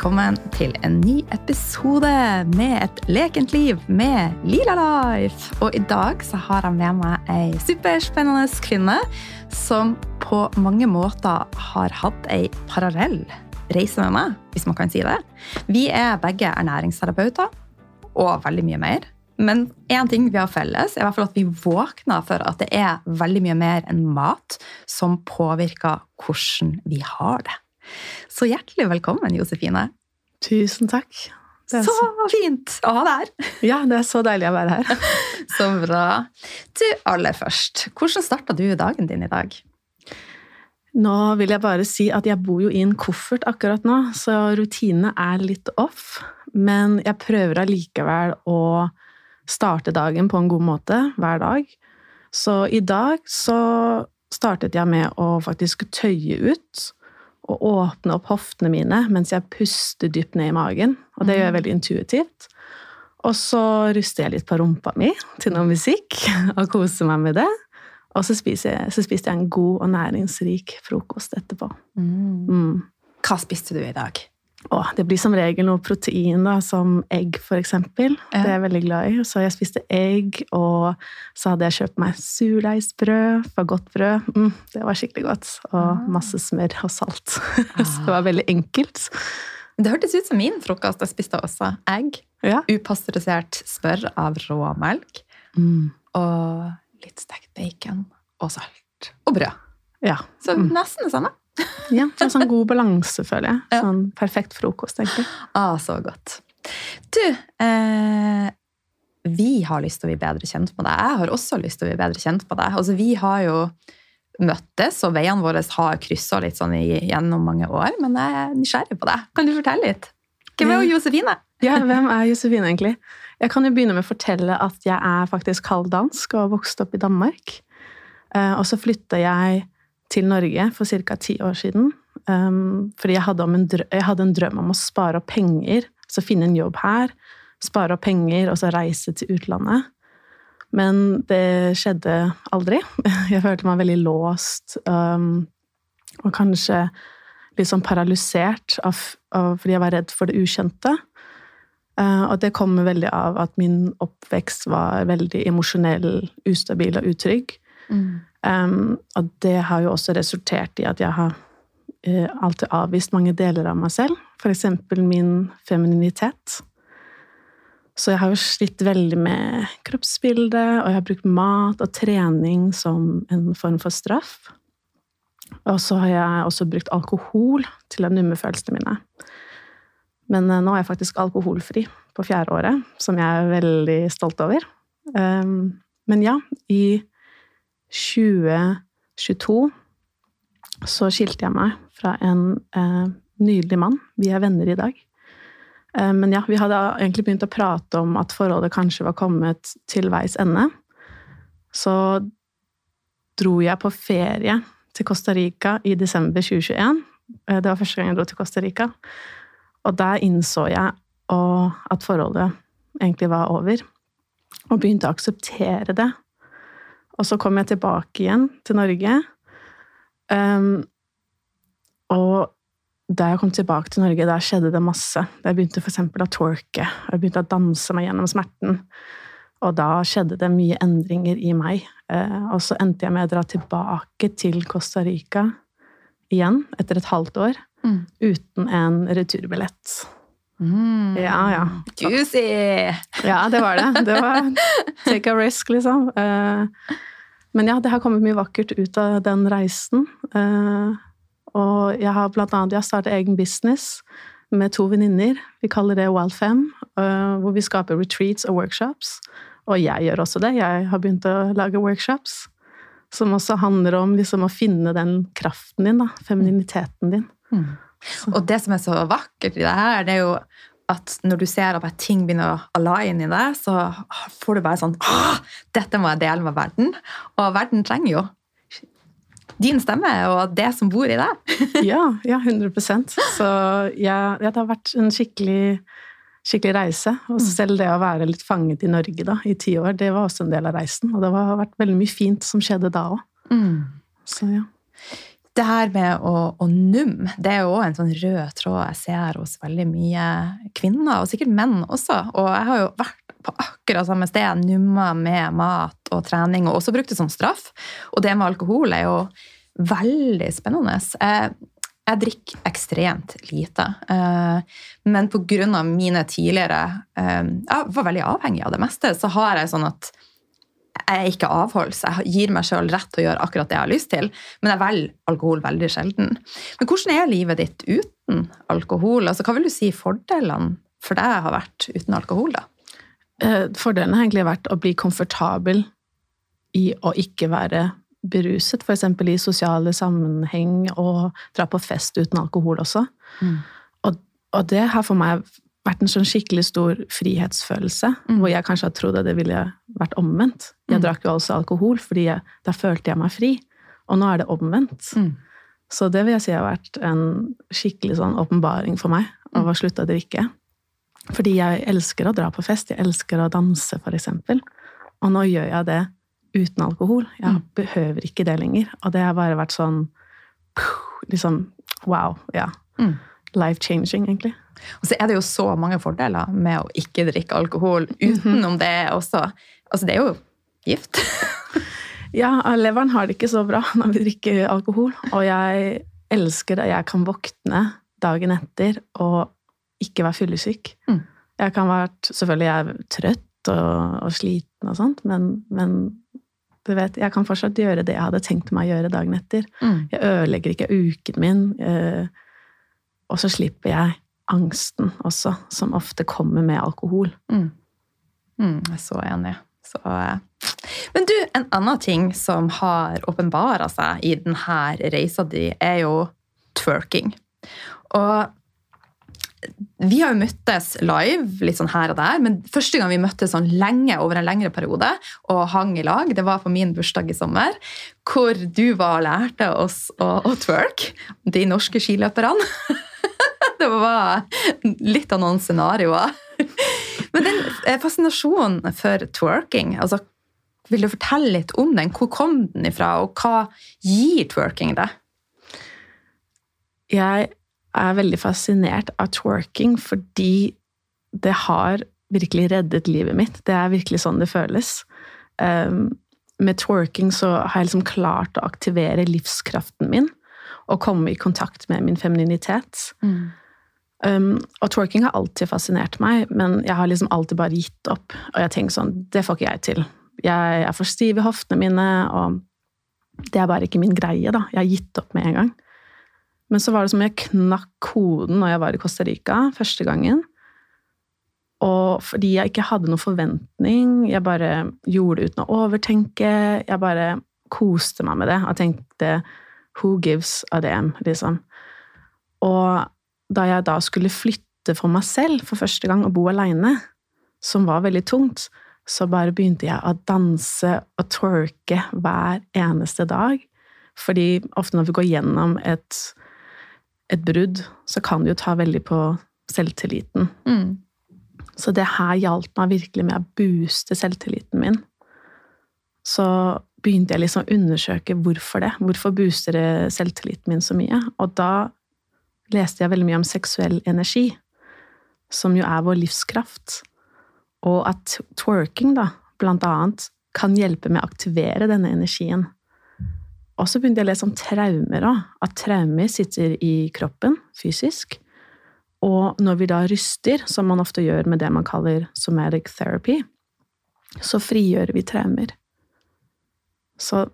velkommen til en ny episode med et lekent liv med Lila Life. Og i dag så har jeg med meg ei superspennende kvinne som på mange måter har hatt ei parallell reise med meg, hvis man kan si det. Vi er begge ernæringsterapeuter og veldig mye mer. Men én ting vi har felles, er i hvert fall at vi våkner for at det er veldig mye mer enn mat som påvirker hvordan vi har det. Så hjertelig velkommen, Josefine. Tusen takk. Så, så fint å ha deg her. Ja, det er så deilig å være her. så bra. Du, aller først, hvordan starta du dagen din i dag? Nå vil jeg bare si at jeg bor jo i en koffert akkurat nå, så rutinene er litt off. Men jeg prøver allikevel å starte dagen på en god måte hver dag. Så i dag så startet jeg med å faktisk tøye ut å åpne opp hoftene mine mens jeg puster dypt ned i magen. Og det gjør jeg mm. veldig intuitivt. Og så ruster jeg litt på rumpa mi til noe musikk og koser meg med det. Og så, spiste jeg, så spiste jeg en god og næringsrik frokost etterpå. Mm. Mm. Hva spiste du i dag? Åh, det blir som regel noe protein, da, som egg, eksempel. Ja. Det er jeg veldig glad i. Så jeg spiste egg, og så hadde jeg kjøpt meg surdeigsbrød, for godt brød. Mm, det var skikkelig godt. Og ah. masse smør og salt. Ah. så det var veldig enkelt. Det hørtes ut som min frokost. Jeg spiste også egg. Ja. Upasteurisert smør av råmelk. Mm. Og litt stekt bacon og salt. Og brød. Ja. Så mm. nesten det samme. Ja, det er sånn god balanse, føler jeg. Ja. Sånn perfekt frokost, egentlig. Ah, så godt. Du, eh, vi har lyst til å bli bedre kjent med deg. Jeg har også lyst til å bli bedre kjent med deg. Altså, vi har jo møttes, og veiene våre har kryssa litt sånn gjennom mange år. Men jeg er nysgjerrig på deg. Kan du fortelle litt? Hvem er Josefine? Ja, hvem er Josefine, egentlig? Jeg kan jo begynne med å fortelle at jeg er faktisk halvdansk og har vokst opp i Danmark. Eh, og så flytta jeg til Norge for ca. ti år siden. Um, fordi jeg hadde, jeg hadde, en drøm om å spare opp penger, så finne en jobb her. Spare opp penger og så reise til utlandet. Men det skjedde aldri. Jeg følte meg veldig låst um, og kanskje litt sånn paralysert av, av, fordi jeg var redd for det ukjente. Uh, og det kommer veldig av at min oppvekst var veldig emosjonell, ustabil og utrygg. Mm. Um, og det har jo også resultert i at jeg har uh, alltid avvist mange deler av meg selv. F.eks. min femininitet. Så jeg har jo slitt veldig med kroppsbildet, og jeg har brukt mat og trening som en form for straff. Og så har jeg også brukt alkohol til å numme følelsene mine. Men uh, nå er jeg faktisk alkoholfri på fjerde året, som jeg er veldig stolt over. Um, men ja, i 2022 så skilte jeg meg fra en eh, nydelig mann. Vi er venner i dag. Eh, men ja, vi hadde egentlig begynt å prate om at forholdet kanskje var kommet til veis ende. Så dro jeg på ferie til Costa Rica i desember 2021. Eh, det var første gang jeg dro til Costa Rica. Og der innså jeg at forholdet egentlig var over. Og begynte å akseptere det. Og så kom jeg tilbake igjen til Norge. Um, og da jeg kom tilbake til Norge, der skjedde det masse. Jeg begynte f.eks. å twerke. Jeg begynte å danse meg gjennom smerten. Og da skjedde det mye endringer i meg. Uh, og så endte jeg med å dra tilbake til Costa Rica igjen etter et halvt år. Mm. Uten en returbillett. Mm. Ja, ja. Juicy! Ja, det var det. Det var take a risk, liksom. Uh, men ja, det har kommet mye vakkert ut av den reisen. Uh, og jeg har blant annet jeg startet egen business med to venninner. Vi kaller det Wild5, uh, eh, hvor vi skaper retreats og workshops. Og jeg gjør også det. Jeg har begynt å lage workshops. Som også handler om liksom, å finne den kraften din, da. Femininiteten din. Mm. Og det som er så vakkert i det her, det er jo at når du ser at ting begynner å align i deg, så får du bare sånn Dette må jeg dele med verden. Og verden trenger jo din stemme og det som bor i deg. ja, ja, 100% Så ja, ja, det har vært en skikkelig, skikkelig reise. Og mm. selv det å være litt fanget i Norge da, i ti år, det var også en del av reisen. Og det har vært veldig mye fint som skjedde da òg. Mm. Så ja. Det her med å, å numme, det er jo òg en sånn rød tråd jeg ser hos veldig mye kvinner, og sikkert menn også. Og jeg har jo vært på akkurat samme sted, numma med mat og trening, og også brukt det som straff. Og det med alkohol er jo veldig spennende. Jeg, jeg drikker ekstremt lite. Eh, men pga. mine tidligere eh, Jeg var veldig avhengig av det meste. Så har jeg sånn at jeg ikke avholds. Jeg gir meg sjøl rett til å gjøre akkurat det jeg har lyst til, men jeg velger alkohol veldig sjelden. Men hvordan er livet ditt uten alkohol? Altså, hva vil du si fordelene for deg har vært uten alkohol? da? Eh, fordelen har egentlig vært å bli komfortabel i å ikke være beruset, f.eks. i sosiale sammenheng, og dra på fest uten alkohol også. Mm. Og, og, det har for meg vært en sånn skikkelig stor frihetsfølelse, mm. hvor jeg kanskje har trodd at det ville vært omvendt. Jeg mm. drakk jo også alkohol, fordi jeg, da følte jeg meg fri. Og nå er det omvendt. Mm. Så det vil jeg si har vært en skikkelig sånn åpenbaring for meg av å slutte å drikke. Fordi jeg elsker å dra på fest, jeg elsker å danse, f.eks. Og nå gjør jeg det uten alkohol. Jeg mm. behøver ikke det lenger. Og det har bare vært sånn liksom Wow. Ja. Mm. Life changing, egentlig. Og så er det jo så mange fordeler med å ikke drikke alkohol utenom det også. Altså, det er jo gift. ja, leveren har det ikke så bra når vi drikker alkohol. Og jeg elsker at jeg kan våkne dagen etter og ikke være fyllesyk. Mm. Jeg kan være Selvfølgelig jeg er trøtt og, og sliten og sånt, men, men du vet, jeg kan fortsatt gjøre det jeg hadde tenkt meg å gjøre dagen etter. Mm. Jeg ødelegger ikke uken min. Eh, og så slipper jeg angsten også, som ofte kommer med alkohol. Mm. Mm, jeg er så enig. Så, eh. Men du, en annen ting som har åpenbara seg i denne reisa di, er jo twerking. Og vi har jo møttes live litt sånn her og der, men første gang vi møttes sånn lenge over en lengre periode og hang i lag, det var på min bursdag i sommer, hvor du var og lærte oss å, å twerk. De norske skiløperne. det var litt av noen scenarioer. Men den eh, fascinasjonen for twerking, altså, vil du fortelle litt om den? Hvor kom den ifra, og hva gir twerking deg? Jeg er veldig fascinert av twerking fordi det har virkelig reddet livet mitt. Det er virkelig sånn det føles. Um, med twerking så har jeg liksom klart å aktivere livskraften min og komme i kontakt med min femininitet. Mm. Um, og twerking har alltid fascinert meg, men jeg har liksom alltid bare gitt opp. Og jeg tenker sånn Det får ikke jeg til. Jeg er for stiv i hoftene mine, og det er bare ikke min greie, da. Jeg har gitt opp med en gang. Men så var det som jeg knakk koden når jeg var i Costa Rica første gangen. Og fordi jeg ikke hadde noen forventning, jeg bare gjorde det uten å overtenke. Jeg bare koste meg med det og tenkte 'who gives a damn', liksom. Og da jeg da skulle flytte for meg selv for første gang og bo aleine, som var veldig tungt, så bare begynte jeg å danse og twerke hver eneste dag. Fordi ofte når vi går gjennom et et brudd, så kan det jo ta veldig på selvtilliten. Mm. Så det her hjalp meg virkelig med å booste selvtilliten min. Så begynte jeg liksom å undersøke hvorfor det. Hvorfor booster det selvtilliten min så mye? Og da leste jeg veldig mye om seksuell energi, som jo er vår livskraft. Og at twerking, da, blant annet, kan hjelpe med å aktivere denne energien. Og så begynte jeg å lese om traumer òg. At traumer sitter i kroppen fysisk. Og når vi da ryster, som man ofte gjør med det man kaller somatic therapy, så frigjør vi traumer. Så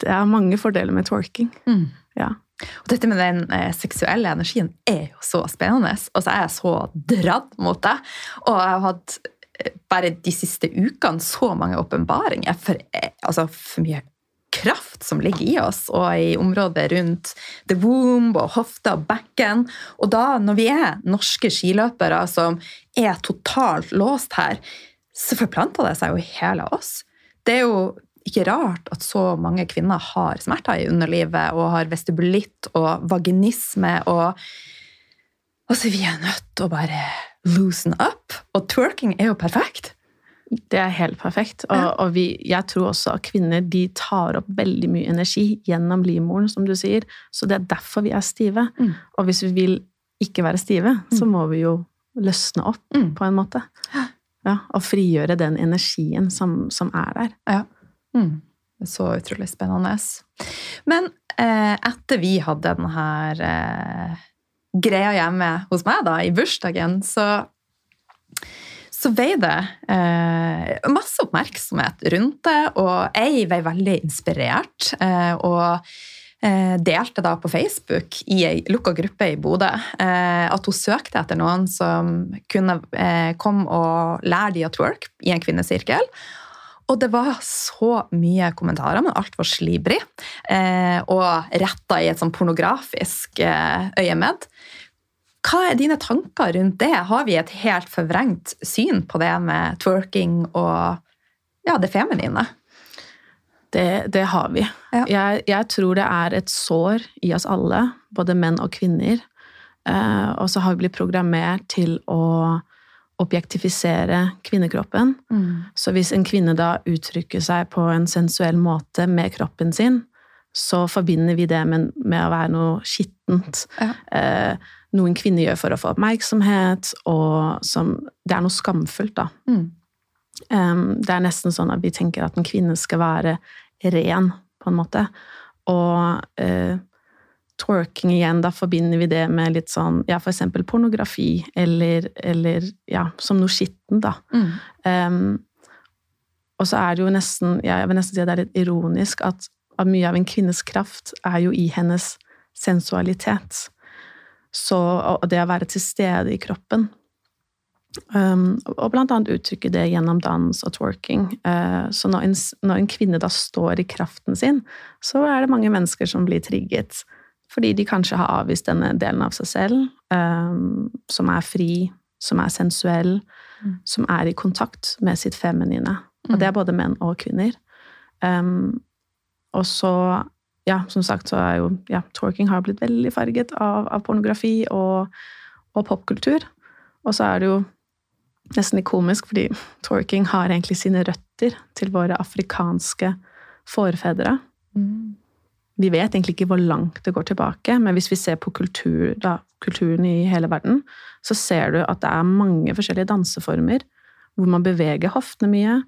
det er mange fordeler med twerking. Mm. Ja. Og dette med den eh, seksuelle energien er jo så spennende. Og så er jeg så dratt mot det. Og jeg har hatt eh, bare de siste ukene så mange åpenbaringer for, eh, altså, for mye kraft som ligger i oss, og i området rundt the womb og hofta og bekken. Og da, når vi er norske skiløpere som er totalt låst her, så forplanter det seg jo i hele oss. Det er jo ikke rart at så mange kvinner har smerter i underlivet og har vestibulitt og vaginisme og Altså, vi er nødt til å bare loosen up. Og twerking er jo perfekt. Det er helt perfekt. Og, Ja. og vi, jeg tror også at kvinner de tar opp veldig mye energi gjennom livmoren, som du sier. Så det er derfor vi er stive. Mm. Og hvis vi vil ikke være stive, så må vi jo løsne opp Mm. på en måte. Ja, og frigjøre den energien som, som er der. Ja. Mm. Så utrolig spennende. Men eh, etter vi hadde denne eh, greia hjemme hos meg da, i bursdagen, så så ble det eh, masse oppmerksomhet rundt det, og jeg ble veldig inspirert. Eh, og eh, delte da på Facebook i ei lukka gruppe i Bodø eh, at hun søkte etter noen som kunne eh, komme og lære de å twerk i en kvinnesirkel. Og det var så mye kommentarer, men alt var slibrig. Eh, og retta i et sånn pornografisk eh, øyemed. Hva er dine tanker rundt det? Har vi et helt forvrengt syn på det med twerking og ja, det feminine? Det, det har vi. Ja. Jeg, jeg tror det er et sår i oss alle, både menn og kvinner. Eh, og så har vi blitt programmert til å objektifisere kvinnekroppen. Så hvis en kvinne da uttrykker seg på en sensuell måte med kroppen sin, så forbinder vi det med, med å være noe skittent. Ja. Eh, noe en kvinne gjør for å få oppmerksomhet, og som Det er noe skamfullt, da. Mm. Um, det er nesten sånn at vi tenker at en kvinne skal være ren, på en måte. Og eh, twerking igjen, da forbinder vi det med litt sånn Ja, for eksempel pornografi, eller, eller ja, som noe skitten, da. Mm. Um, og så er det jo nesten ja, Jeg vil nesten si at det er litt ironisk at, at mye av en kvinnes kraft er jo i hennes sensualitet. Så, og det å være til stede i kroppen. Um, og blant annet uttrykke det gjennom dans og twerking. Uh, så når en, når en kvinne da står i kraften sin, så er det mange mennesker som blir trigget. Fordi de kanskje har avvist denne delen av seg selv, um, som er fri, som er sensuell, Mm. som er i kontakt med sitt feminine. Og det er både menn og kvinner. Um, og så, ja, som sagt, så er jo ja, twerking har blitt veldig farget av, av pornografi og, og popkultur. Og så er det jo nesten litt komisk, fordi twerking har egentlig sine røtter til våre afrikanske forfedre. Mm. Vi vet egentlig ikke hvor langt det går tilbake, men hvis vi ser på kultur, da, kulturen i hele verden, så ser du at det er mange forskjellige danseformer hvor man beveger hoftene mye,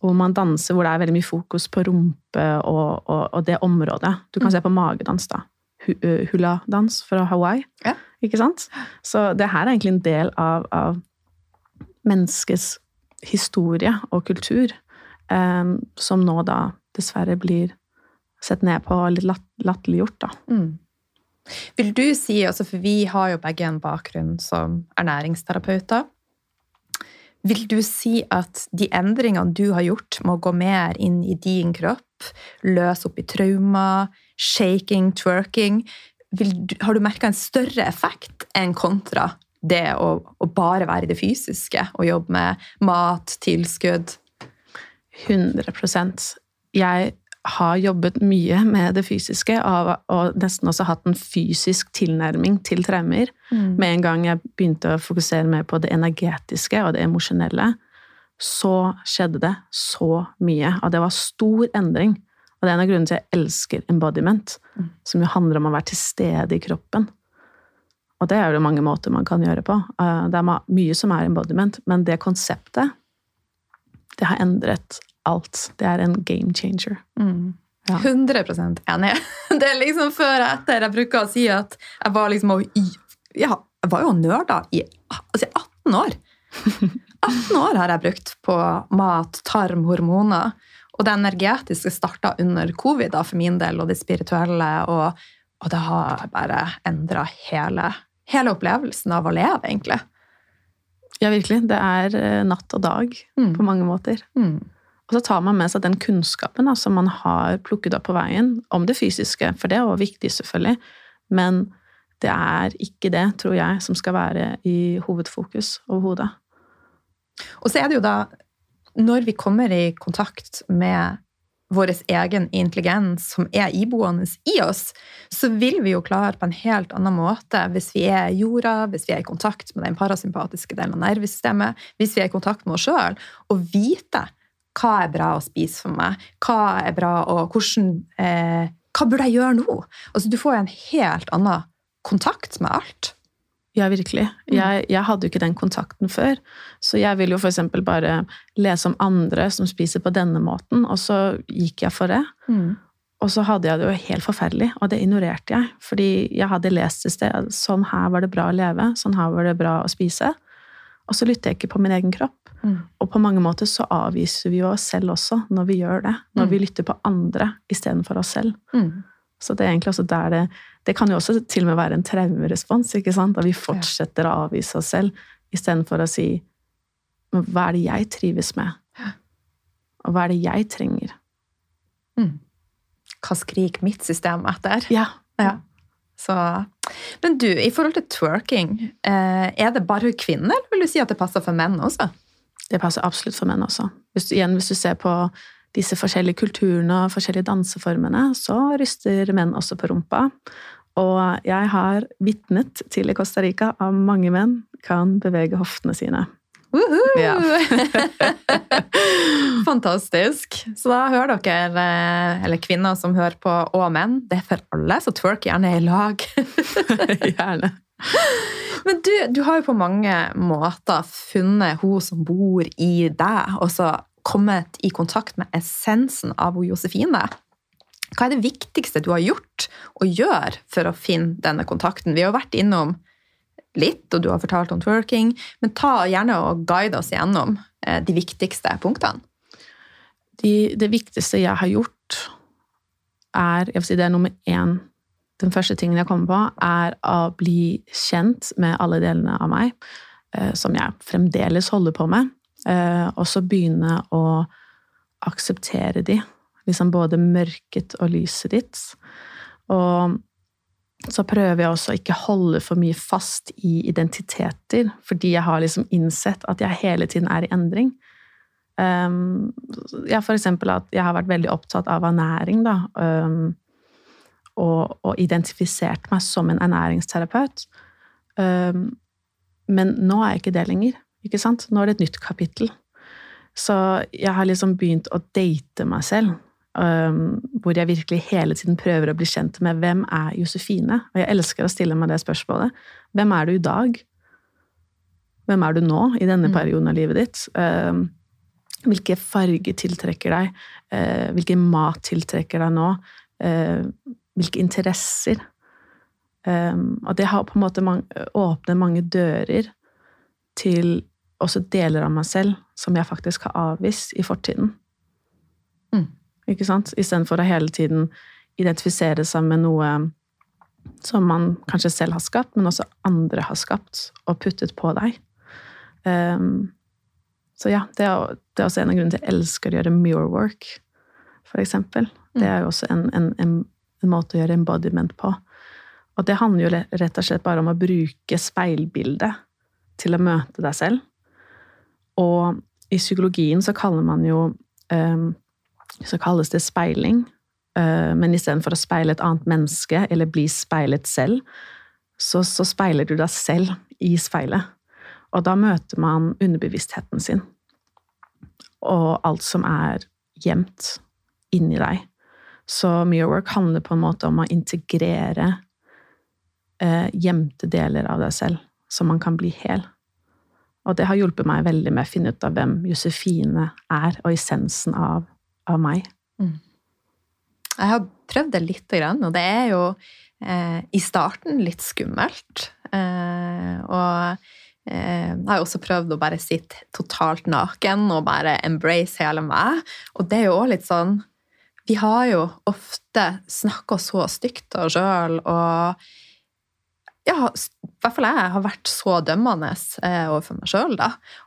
og hvor man danser hvor det er veldig mye fokus på rumpe og, og, og det området. Du kan Mm. se på magedans, da. Hula-dans fra Hawaii. Ja. Ikke sant? Så det her er egentlig en del av, av menneskets historie og kultur, um, som nå da dessverre blir sett ned på og litt latt, latterliggjort, da. Mm. Vil du si, altså for vi har jo begge en bakgrunn som ernæringsterapeuter, vil du si at de endringene du har gjort med å gå mer inn i din kropp, løse opp i traumer, shaking, twerking, du, har du merka en større effekt enn kontra det å, å bare være i det fysiske og jobbe med mat, tilskudd? 100% Jeg har jobbet mye med det fysiske og, nesten også hatt en fysisk tilnærming til traumer. Med en gang jeg begynte å fokusere mer på det energetiske og det emosjonelle, så skjedde det så mye. Og det var stor endring. Og det er en av grunnene til at jeg elsker embodiment, Mm. som jo handler om å være til stede i kroppen. Og det er det mange måter man kan gjøre på. Eh, Det er mye som er embodiment, men det konseptet, det har endret alt. Det er en game changer. Mm. Ja. 100% enig. Det er liksom før og etter. Jeg bruker å si at jeg var liksom ja, jeg var jo nerda i altså 18 år. 18 år har jeg brukt på mat, tarm, hormoner. Og det energetiske starta under covid da, for min del, og det spirituelle. Og, og det har bare endra hele, hele opplevelsen av å leve, egentlig. Ja, virkelig. Det er eh, natt og dag Mm. på mange måter. Mm. Og så tar man med seg den kunnskapen da, som man har plukket opp på veien, om det fysiske, for det er også viktig, selvfølgelig. Men det er ikke det, tror jeg, som skal være i hovedfokus overhodet. Og så er det jo da, når vi kommer i kontakt med vår egen intelligens som er iboende i oss, så vil vi jo klare på en helt annen måte hvis vi er jorda, hvis vi er i kontakt med den parasympatiske delen av nervesystemet, hvis vi er i kontakt med oss sjøl, og vite hva er bra å spise for meg, hva er bra, og hvordan eh, Hva burde jeg gjøre nå? Altså, du får jo en helt annen kontakt med alt. Ja, virkelig. Mm. Jeg, jeg, hadde jo ikke den kontakten før. Så jeg ville jo f.eks. bare lese om andre som spiser på denne måten, og så gikk jeg for det. Mm. Og så hadde jeg det jo helt forferdelig, og det ignorerte jeg. Fordi jeg hadde lest et sted sånn her var det bra å leve, sånn her var det bra å spise. Og så lytter jeg ikke på min egen kropp. Mm. Og på mange måter så avviser vi jo oss selv også når vi gjør det. Når mm. vi lytter på andre istedenfor oss selv. Mm. Så det er egentlig også der det Det kan jo også til og med være en traumerespons. ikke sant? At vi fortsetter å avvise oss selv istedenfor å si Men hva er det jeg trives med? Og hva er det jeg trenger? Mm. Hva skriker mitt system etter? Ja. ja. Så, men du, i forhold til twerking, eh, er det bare kvinner, eller vil du si at det passer for menn også? Det passer absolutt for menn også. Hvis du, igjen, hvis du ser på disse forskjellige kulturene og forskjellige danseformene, så ryster menn også på rumpa. Og jeg har vitnet til i Costa Rica at mange menn kan bevege hoftene sine. Ja. Fantastisk. Så da hører dere, eh, eller kvinner som hører på, og menn, det er for alle, så twerk gjerne i lag. gjerne. Men du, du har jo på mange måter funnet hun som bor i deg, og så kommet i kontakt med essensen av hun Josefine. Hva er det viktigste du har gjort og gjør for å finne denne kontakten? Vi har jo vært innom litt, og du har fortalt om twerking, men ta gjerne og guide oss gjennom eh, de viktigste punktene. De, det viktigste jeg har gjort, er jeg vil si det er nummer én Den første tingen jeg kommer på, er å bli kjent med alle delene av meg, eh, som jeg fremdeles holder på med. Eh, og så begynne å akseptere de. Liksom både mørket og lyset ditt. Og så prøver jeg også å ikke holde for mye fast i identiteter, fordi jeg har liksom innsett at jeg hele tiden er i endring. Um, ja, for eksempel at jeg har vært veldig opptatt av ernæring, da. Um, og, og, identifisert meg som en ernæringsterapeut. Um, men nå er jeg ikke det lenger. Ikke sant? Nå er det et nytt kapittel. Så jeg har liksom begynt å date meg selv. Um, hvor jeg virkelig hele tiden prøver å bli kjent med hvem er Josefine? Og jeg elsker å stille meg det spørsmålet. Hvem er du i dag? Hvem er du nå, i denne mm. perioden av livet ditt? Um, hvilke farger tiltrekker deg? Uh, hvilken mat tiltrekker deg nå? Uh, hvilke interesser? Um, og det har på en måte mange, åpnet mange dører til også deler av meg selv som jeg faktisk har avvist i fortiden. Mm. Ikke sant? Istedenfor å hele tiden identifisere seg med noe som man kanskje selv har skapt, men også andre har skapt og puttet på deg. Um, så ja, det er, det er, også en av grunnene til jeg elsker å gjøre mirror work, for eksempel. Det er jo også en, en, en, en måte å gjøre embodiment på. Og det handler jo rett og slett bare om å bruke speilbildet til å møte deg selv. Og i psykologien så kaller man jo um, Så kalles det speiling. Uh, men istedenfor å speile et annet menneske, eller bli speilet selv, så, så speiler du deg selv i speilet. Og da møter man underbevisstheten sin. Og alt som er gjemt inni deg. Så mirrorwork handler på en måte om å integrere eh, gjemte deler av deg selv, så man kan bli hel. Og det har hjulpet meg veldig med å finne ut av hvem Josefine er, og essensen av, av meg. Mm. Jeg har prøvd det lite grann, og det er jo eh, i starten litt skummelt. Eh, og eh, jeg har også prøvd å bare sitte totalt naken og bare embrace hele meg. Og det er jo òg litt sånn Vi har jo ofte snakka så stygt til oss sjøl og ja, i hvert fall jeg har vært så dømmende eh, overfor meg sjøl.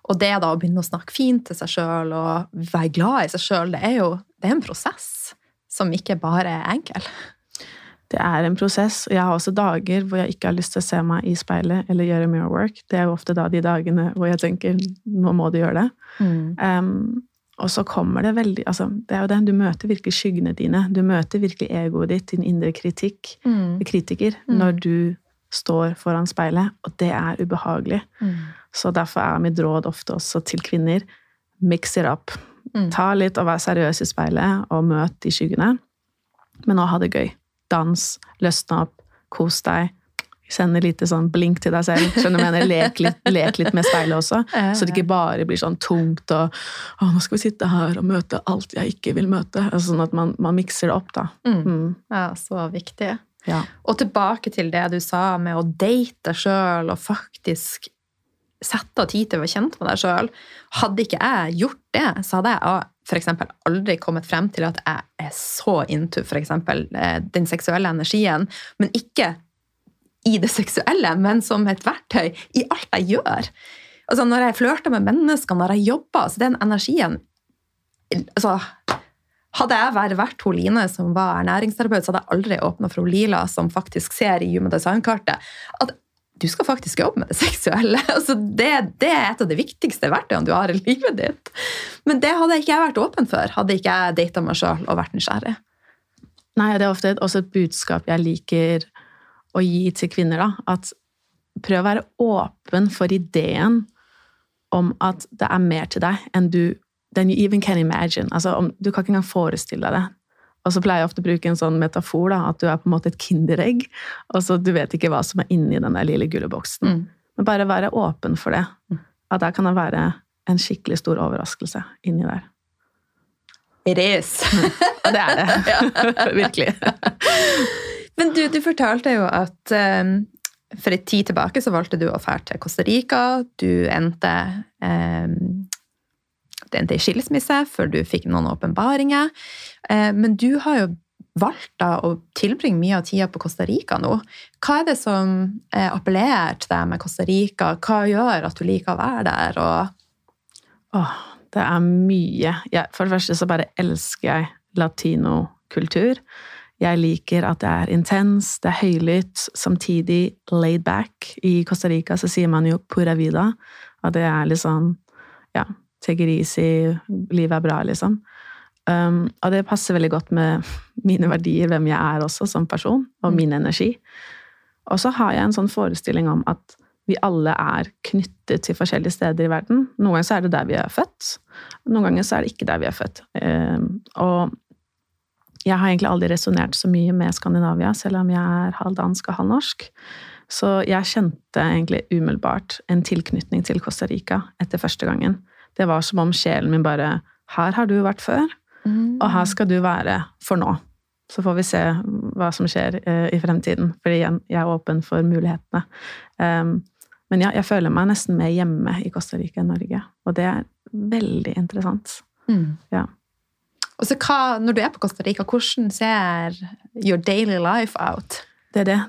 Og det da å begynne å snakke fint til seg sjøl og være glad i seg sjøl, det er jo det er en prosess som ikke bare er enkel. Det er en prosess, og jeg har også dager hvor jeg ikke har lyst til å se meg i speilet eller gjøre mirror work. Det er jo ofte da de dagene hvor jeg tenker nå må du gjøre det. Mm. Um, og så kommer det veldig altså, Det er jo det, du møter virkelig skyggene dine. Du møter virkelig egoet ditt, din indre kritikk, Mm. kritiker, Mm. når du står foran speilet, og det er ubehagelig. Mm. Så derfor er mitt råd ofte også til kvinner mix it up. Mm. Ta litt og vær seriøs i speilet, og møt de skyggene. Men nå ha det gøy. Dans, løsne opp, kos deg. Send et lite sånn blink til deg selv. Skjønner du mener? Lek litt, lek litt med speilet også. Så det ikke bare blir sånn tungt og å, nå skal vi sitte her og møte alt jeg ikke vil møte. Altså, sånn at man, man mikser det opp, da. Mm. Mm. Ja, så viktig. Ja. Og tilbake til det du sa med å date deg sjøl og faktisk sette av tid til å være kjent med deg sjøl. Hadde ikke jeg gjort det, så hadde jeg for eksempel aldri kommet frem til at jeg er så into for eksempel eh, den seksuelle energien, men ikke i det seksuelle, men som et verktøy i alt jeg gjør. Altså Når jeg flørter med mennesker, når jeg jobber, så den energien altså, hadde jeg vært, vært hun Line som var ernæringsterapeut, så hadde jeg aldri åpna for hun Lila, som faktisk ser i Human Design-kartet, at du skal faktisk jobbe med det seksuelle. Altså, det, det er et av de viktigste verktøyene du har i livet ditt. Men det hadde ikke jeg vært åpen for, hadde ikke jeg data meg sjøl og vært nysgjerrig. Nei, det er ofte også et budskap jeg liker å gi til kvinner, da. At prøv å være åpen for ideen om at det er mer til deg enn du than you even can imagine. Altså, om, du kan ikke engang forestille deg det. Og så pleier jeg ofte å bruke en sånn metafor, da, at du er på en måte et kinderegg, og så du vet ikke hva som er inni den der lille gulleboksen. Mm. Men bare være åpen for det. At der kan det være en skikkelig stor overraskelse inni der. It is. Og det er det. Virkelig. Men du, du fortalte jo at um, for en tid tilbake så valgte du å dra til Costa Rica. Du endte um, det endte i skilsmisse før du fikk noen åpenbaringer. Eh, men du har jo valgt da å tilbringe mye av tida på Costa Rica nå. Hva er det som eh, appellerer til deg med Costa Rica? Hva gjør at du liker å være der? Og Åh, det er mye. Jeg, for det første så bare elsker jeg latinokultur. Jeg liker at det er intens, det er høylytt, samtidig laid back. I Costa Rica så sier man jo pura vida, og det er litt sånn ja, take it easy, livet er bra, liksom. Um, og det passer veldig godt med mine verdier, hvem jeg er også som person, og Mm. min energi. Og så har jeg en sånn forestilling om at vi alle er knyttet til forskjellige steder i verden. Noen ganger så er det der vi er født, noen ganger så er det ikke der vi er født. Um, og jeg har egentlig aldri resonnert så mye med Skandinavia, selv om jeg er halvdansk og halvnorsk. Så jeg kjente egentlig umiddelbart en tilknytning til Costa Rica etter første gangen. Det var som om sjelen min bare Her har du vært før, og her skal du være for nå. Så får vi se hva som skjer eh, i fremtiden. For igjen, jeg er åpen for mulighetene. Um, men ja, jeg føler meg nesten mer hjemme i Costa Rica enn Norge. Og det er veldig interessant. Mm. Ja. Og så hva, Når du er på Costa Rica, hvordan ser your daily life out? Det er det.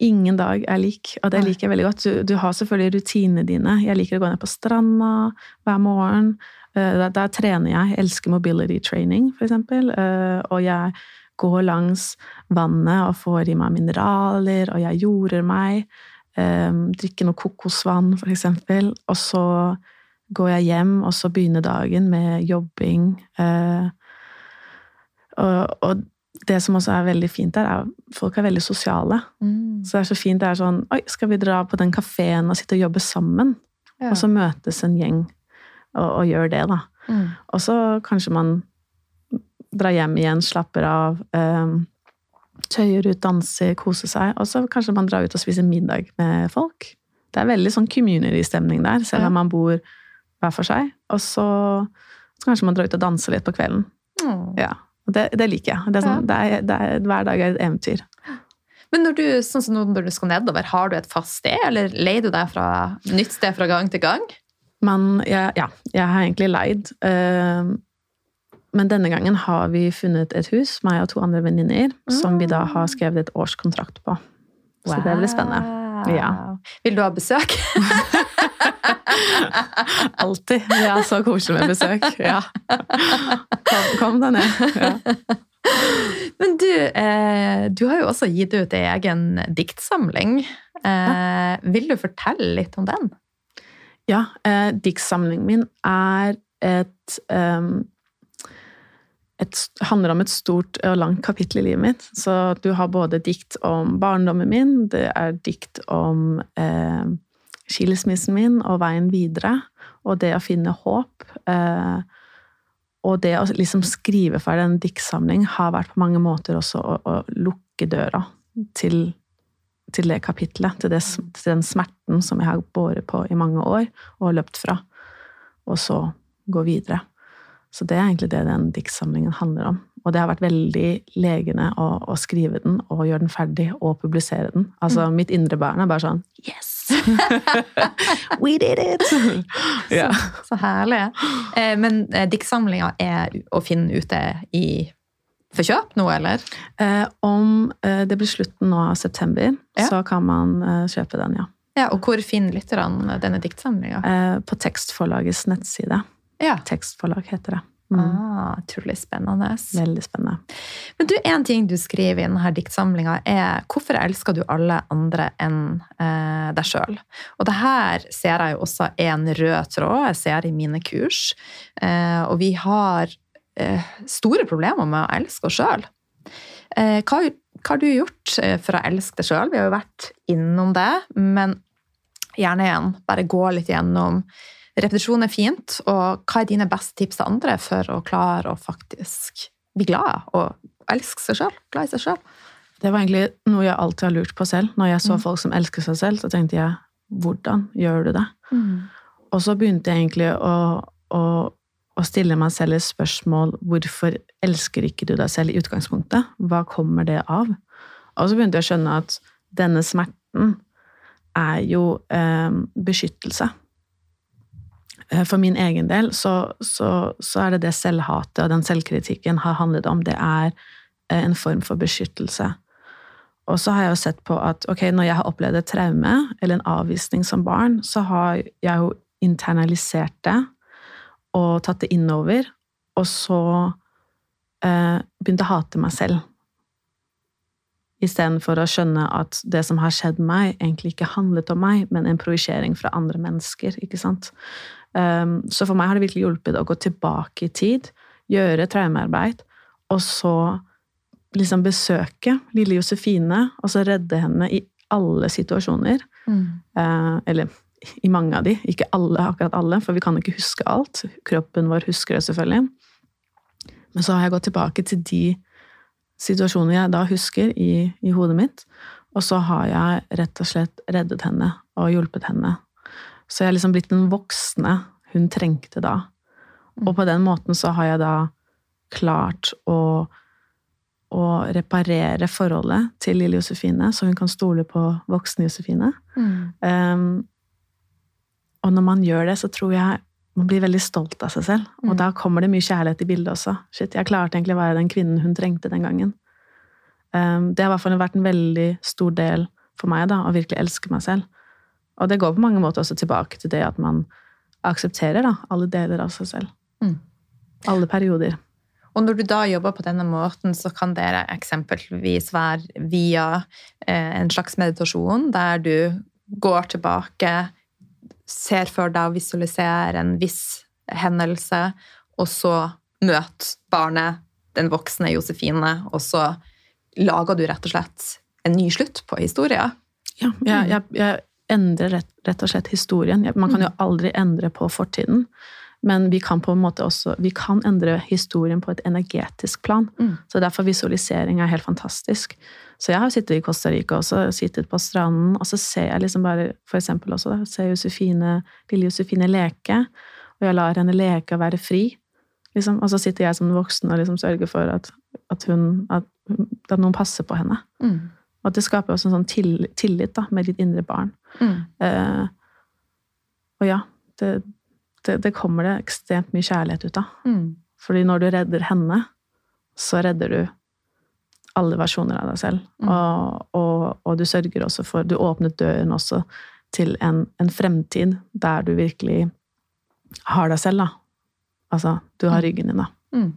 Ingen dag er lik, og det liker jeg veldig godt. Du, du har selvfølgelig rutinene dine. Jeg liker å gå ned på stranda hver morgen. Eh, Der, der trener jeg. Jeg elsker mobility training, for eksempel. Eh, Og jeg går langs vannet og får i meg mineraler, og jeg jorder meg. Eh, Drikker noe kokosvann, for eksempel. Og så går jeg hjem, og så begynner dagen med jobbing. Og, og det som også er veldig fint der, er at folk er veldig sosiale. Mm. Så det er så fint. Det er sånn Oi, skal vi dra på den kafeen og sitte og jobbe sammen? Ja. Og så møtes en gjeng og, og gjør det, da. Mm. Og så kanskje man drar hjem igjen, slapper av, eh, tøyer ut, danser, koser seg. Og så kanskje man drar ut og spiser middag med folk. Det er veldig sånn community-stemning der, selv Ja. om man bor hver for seg. Og så, så kanskje man drar ut og danser litt på kvelden. Mm. Ja, og det, det liker jeg. Det er sånn, det er, det er, hver dag er et eventyr. Men når du, sånn som nå når du skal nedover, har du et fast sted, eller leier du deg fra nytt sted fra gang til gang? Men jeg, ja, jeg har egentlig leid. eh, men denne gangen har vi funnet et hus, meg og to andre venninner, som vi da har skrevet et årskontrakt på. Så det blir spennende. Ja. Vil du ha besøk? Alltid. Ja, så koselig med besøk. Ja. Kom, kom deg ned. Ja. Men du, eh, du har jo også gitt ut ei egen diktsamling. Eh, vil du fortelle litt om den? Ja, eh, diktsamlingen min er et, um, et handler om et stort og langt kapittel i livet mitt. Så du har både dikt om barndommen min, det er dikt om eh, skilsmissen min og veien videre, og det å finne håp. Eh, og det å liksom skrive ferdig en diktsamling har vært på mange måter også å, å lukke døra til, til det kapitlet. Til, det, til, den smerten som jeg har båret på i mange år og løpt fra. Og så gå videre. Så det er egentlig det den diktsamlingen handler om. Og det har vært veldig legende å, å, skrive den og gjøre den ferdig og publisere den. Altså, mm. mitt indre barn er bare sånn Yes! We did it! så, så, herlig. Eh, men eh, diktsamlinga er å finne ute i for kjøp nå, eller? Eh, om det blir slutten nå av september, ja. så kan man kjøpe den, ja. ja. Og hvor finner lytterne denne diktsamlinga? Eh, på Tekstforlagets nettside. Ja. Tekstforlag heter det. Mm. Ah, Utrolig spennende. Veldig spennende. Men du, En ting du skriver i denne diktsamlinga, er 'Hvorfor elsker du alle andre enn eh, deg sjøl?' Og det her ser jeg jo også en rød tråd. Jeg ser i mine kurs. Eh, og vi har eh, store problemer med å elske oss sjøl. Eh, hva, hva, har du gjort eh, for å elske deg sjøl? Vi har jo vært innom det, men gjerne igjen bare gå litt gjennom Repetisjon er fint, og hva er dine beste tips til andre for å klare å faktisk bli glad og elske seg sjøl? Glad i seg sjøl? Det var egentlig noe jeg alltid har lurt på selv. Når jeg så mm. folk som elsker seg selv, så tenkte jeg hvordan gjør du det? Mm. Og så begynte jeg egentlig å, å, å, stille meg selv et spørsmål hvorfor elsker ikke du deg selv i utgangspunktet? Hva kommer det av? Og så begynte jeg å skjønne at denne smerten er jo eh, beskyttelse. Eh, for min egen del så, så, så, er det det selvhatet og den selvkritikken har handlet om. Det er eh, en form for beskyttelse. Og så har jeg jo sett på at ok, når jeg har opplevd et traume eller en avvisning som barn, så har jeg jo internalisert det og tatt det innover, og så eh, begynte å hate meg selv. Istedenfor å skjønne at det som har skjedd meg, egentlig ikke handlet om meg, men en projisering fra andre mennesker. ikke sant? Um, så for meg har det virkelig hjulpet å gå tilbake i tid, gjøre traumearbeid, og så liksom besøke lille Josefine, og så redde henne i alle situasjoner. Mm. Uh, eller i mange av de, ikke alle, akkurat alle, for vi kan ikke huske alt. Kroppen vår husker det selvfølgelig. Men så har jeg gått tilbake til de situasjonene jeg da husker i, i hodet mitt, og så har jeg rett og slett reddet henne og hjulpet henne så jeg har liksom blitt den voksne hun trengte da. Og på den måten så har jeg da klart å, å reparere forholdet til lille Josefine, så hun kan stole på voksne Josefine. Mm. Um, og når man gjør det, så tror jeg man blir veldig stolt av seg selv. Og mm. da kommer det mye kjærlighet i bildet også. Shit, jeg klarte egentlig å være den kvinnen hun trengte den gangen. Um, det har i hvert fall vært en veldig stor del for meg, da, å virkelig elske meg selv. Og det går på mange måter også tilbake til det at man aksepterer da, alle deler av seg selv. Mm. Alle perioder. Og når du da jobber på denne måten, så kan det eksempelvis være via eh, en slags meditasjon, der du går tilbake, ser for deg og visualiserer en viss hendelse, og så møter barnet den voksne Josefine, og så lager du rett og slett en ny slutt på historien. Ja, jeg, jeg, jeg endre rett, rett, og slett historien. Man kan jo mm. aldri endre på fortiden, men vi kan på en måte også vi kan endre historien på et energetisk plan. Mm. Så derfor visualisering er helt fantastisk. Så jeg har sittet i Costa Rica også, sittet på stranden, og så ser jeg liksom bare for eksempel også da, ser Josefine, lille Josefine leke, og jeg lar henne leke og være fri. Liksom. Og så sitter jeg som voksen og liksom sørger for at, at, hun, at, at noen passer på henne. Mm. Og det skaper også en sånn tillit da, med ditt indre barn. Mm. Eh, og ja, det, det, det, kommer det ekstremt mye kjærlighet ut av. Mm. Fordi når du redder henne, så redder du alle versjoner av deg selv. Mm. Og, og, og, du sørger også for Du åpnet døren også til en, en, fremtid der du virkelig har deg selv, da. Altså, du har mm. ryggen din, da. Mm.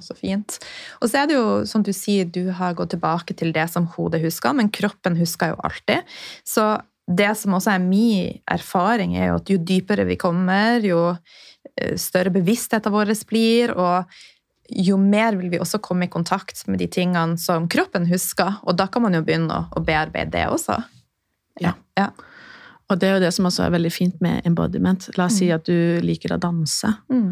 Så fint. Og så er det jo, som du sier, du har gått tilbake til det som hodet husker, men kroppen husker jo alltid. Så det som også er min erfaring, er jo at jo dypere vi kommer, jo eh, større bevisstheten vår blir, og jo mer vil vi også komme i kontakt med de tingene som kroppen husker, og da kan man jo begynne å, bearbeide det også. Ja. ja. Og det er jo det som også er veldig fint med embodiment. La oss si at du liker å danse. Mm.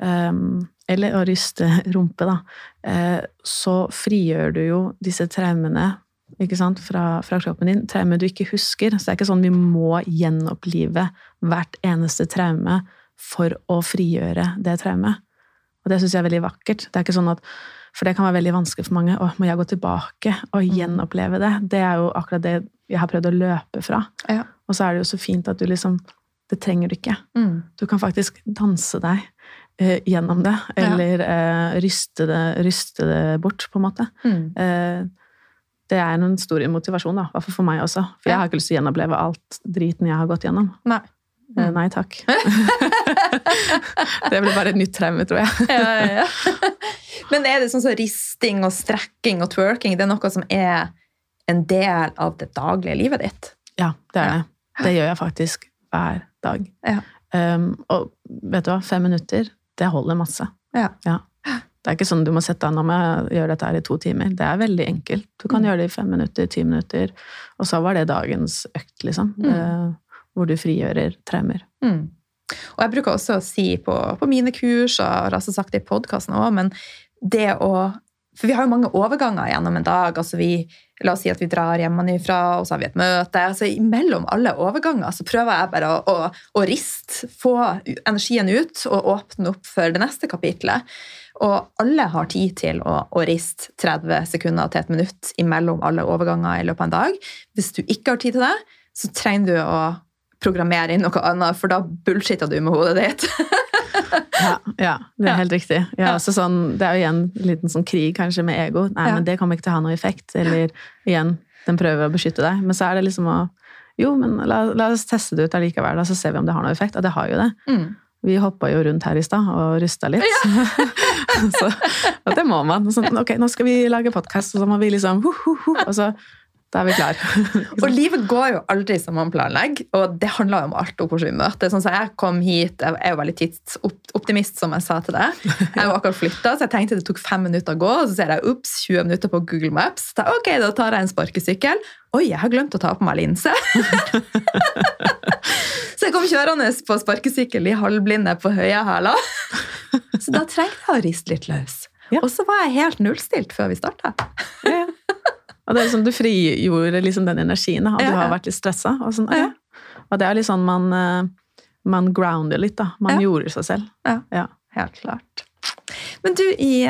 Um, eller å ryste rumpe, da. Uh, så frigjør du jo disse traumene fra, fra, kroppen din. Traumer du ikke husker. Så det er ikke sånn vi må gjenopplive hvert eneste traume for å frigjøre det traumet. Og det syns jeg er veldig vakkert. Det er ikke sånn at, For det kan være veldig vanskelig for mange. Å, må jeg gå tilbake og Mm. gjenoppleve det? Det er jo akkurat det jeg har prøvd å løpe fra. Ja. Og så er det jo så fint at du liksom Det trenger du ikke. Mm. Du kan faktisk danse deg eh, gjennom det, eller eh, ryste, det, ryste det bort, på en måte. Mm. Eh, det er en stor motivasjon, da, i hvert fall for meg også. For Ja. jeg har ikke lyst til å gjenoppleve alt driten jeg har gått gjennom. Nei. Eh, Mm. nei takk. det blir bare et nytt traume, tror jeg. ja, ja, ja. Men er det sånn som risting og strekking og twerking det er noe som er en del av det daglige livet ditt? Ja, det er det. Det gjør jeg faktisk hver dag. Ja. Um, og vet du hva, fem minutter, det holder masse. Ja. Det er ikke sånn du må sette deg nå med å gjøre dette her i to timer. Det er veldig enkelt. Du kan Mm. gjøre det i fem minutter, ti minutter, og så var det dagens økt, liksom. Mm. Eh, hvor du frigjører traumer. Mm. Og jeg bruker også å si på, på mine kurs, og har også sagt det i podkasten òg, men det å For vi har jo mange overganger gjennom en dag. altså vi, La oss si at vi drar hjemmefra, og så har vi et møte. altså Imellom alle overganger så prøver jeg bare å, å, å riste, få energien ut og åpne opp for det neste kapitlet. Og alle har tid til å, å riste 30 sekunder til et minutt imellom alle overganger i løpet av en dag. Hvis du ikke har tid til det, så trenger du å programmere inn noe annet, for da bullshitter du med hodet ditt. Ja, ja det er helt riktig. Ja, Ja. sånn, det er jo igjen en liten sånn krig kanskje med ego. Nei, Ja. men det kommer ikke til å ha noe effekt. Eller igjen, den prøver å beskytte deg. Men så er det liksom å Jo, men la, la oss teste det ut allikevel, da, så ser vi om det har noe effekt. Og det har jo det. Mm. Vi hoppa jo rundt her i stad og rusta litt. så, og det må man. Sånn, ok, nå skal vi lage podkast, og så må vi liksom ho, ho, ho, Og så da er vi klare. Og livet går jo aldri som man planlegger, og det handler jo om alt og hvordan vi møter. Sånn som Jeg kom hit, jeg er jo veldig tidsoptimist, som jeg sa til deg. Jeg var akkurat flytta, så jeg tenkte det tok fem minutter å gå, og så ser jeg ups, 20 minutter på Google Maps. Da, ok, da tar jeg en sparkesykkel. Oi, jeg har glemt å ta på meg linse! så jeg kom kjørende på sparkesykkel i halvblinde på høye hæler. så da trengte jeg å riste litt løs. Ja. Og så var jeg helt nullstilt før vi starta. Ja, ja. Og det er liksom, du frigjorde liksom den energien, og Ja, du har vært litt stressa. Og, sånn, Ja. og det er litt sånn man, eh, man grounder litt, da. Man gjorde seg selv. Ja. Helt klart. Men du, i,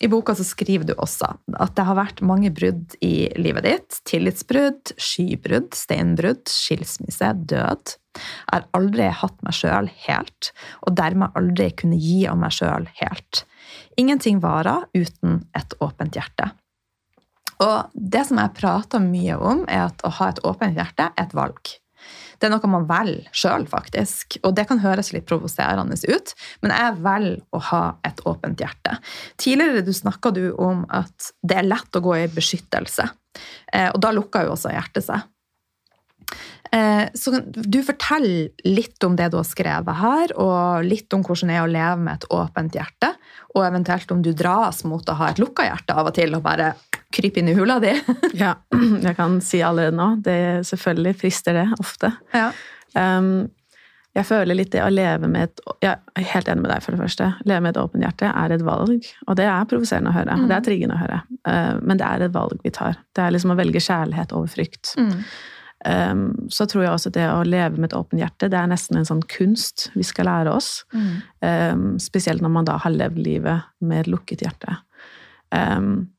i boka så skriver du også at det har vært mange brudd i livet ditt. Tillitsbrudd, skybrudd, steinbrudd, skilsmisse, død. Jeg har aldri hatt meg sjøl helt, og dermed aldri kunne gi av meg sjøl helt. Ingenting varer uten et åpent hjerte. Og det som jeg prater mye om, er at å ha et åpent hjerte er et valg. Det er noe man velger sjøl, faktisk. Og det kan høres litt provoserende ut, men jeg velger å ha et åpent hjerte. Tidligere du snakka du om at det er lett å gå i beskyttelse. Eh, og da lukker jo også hjertet seg. Eh, Så du forteller litt om det du har skrevet her, og litt om hvordan det er å leve med et åpent hjerte, og eventuelt om du dras mot å ha et lukka hjerte av og til og bare krype inn i hula di. Ja, jeg kan si allerede nå. Det selvfølgelig frister det ofte. Ja. Um, jeg føler litt det å leve med et Jeg er helt enig med deg, for det første. Leve med et åpent hjerte er et valg. Og det er provoserende å høre. Mm. Det er triggende å høre. Uh, men det er et valg vi tar. Det er liksom å velge kjærlighet over frykt. Mm. Um, så tror jeg også det å leve med et åpent hjerte, det er nesten en sånn kunst vi skal lære oss. Mm. Um, spesielt når man da har levd livet med et lukket hjerte. Um,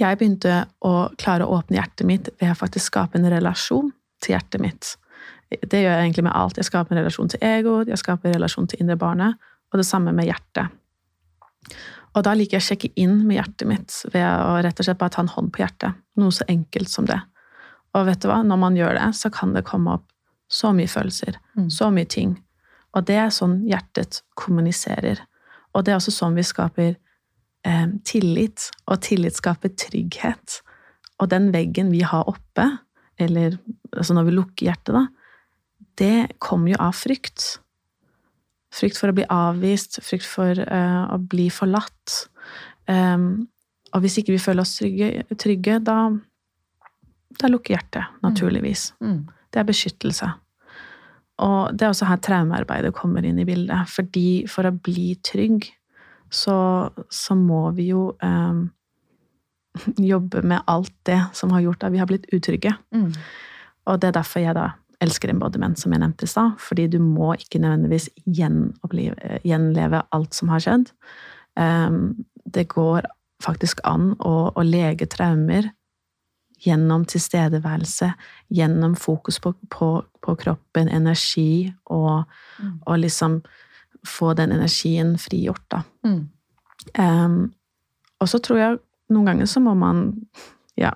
jeg begynte å klare å åpne hjertet mitt ved å faktisk skape en relasjon til hjertet mitt. Det gjør jeg egentlig med alt. Jeg skaper en relasjon til ego, jeg skaper en relasjon til indre barnet, og det samme med hjertet. Og da liker jeg å sjekke inn med hjertet mitt ved å rett og slett bare ta en hånd på hjertet. Noe så enkelt som det. Og vet du hva, når man gjør det, så kan det komme opp så mye følelser, Mm. så mye ting. Og det er sånn hjertet kommuniserer. Og det er også sånn vi skaper eh, tillit, og tillit skaper trygghet. Og den veggen vi har oppe, eller altså når vi lukker hjertet, da, det kommer jo av frykt. Frykt for å bli avvist, frykt for uh, å bli forlatt. Um, og hvis ikke vi føler oss trygge, trygge da, da lukker hjertet, naturligvis. Mm. Mm. Det er beskyttelse. Og det er også her traumearbeidet kommer inn i bildet. Fordi for å bli trygg, så, så må vi jo eh, jobbe med alt det som har gjort at vi har blitt utrygge. Mm. Og det er derfor jeg da elsker embodiment, som jeg nevnte i stad. Fordi du må ikke nødvendigvis gjenleve alt som har skjedd. Um, det går faktisk an å, å, lege traumer gjennom tilstedeværelse, gjennom fokus på, på, på kroppen, energi, og, mm. og, liksom få den energien frigjort, da. Mm. Um, og så tror jeg noen ganger så må man ja,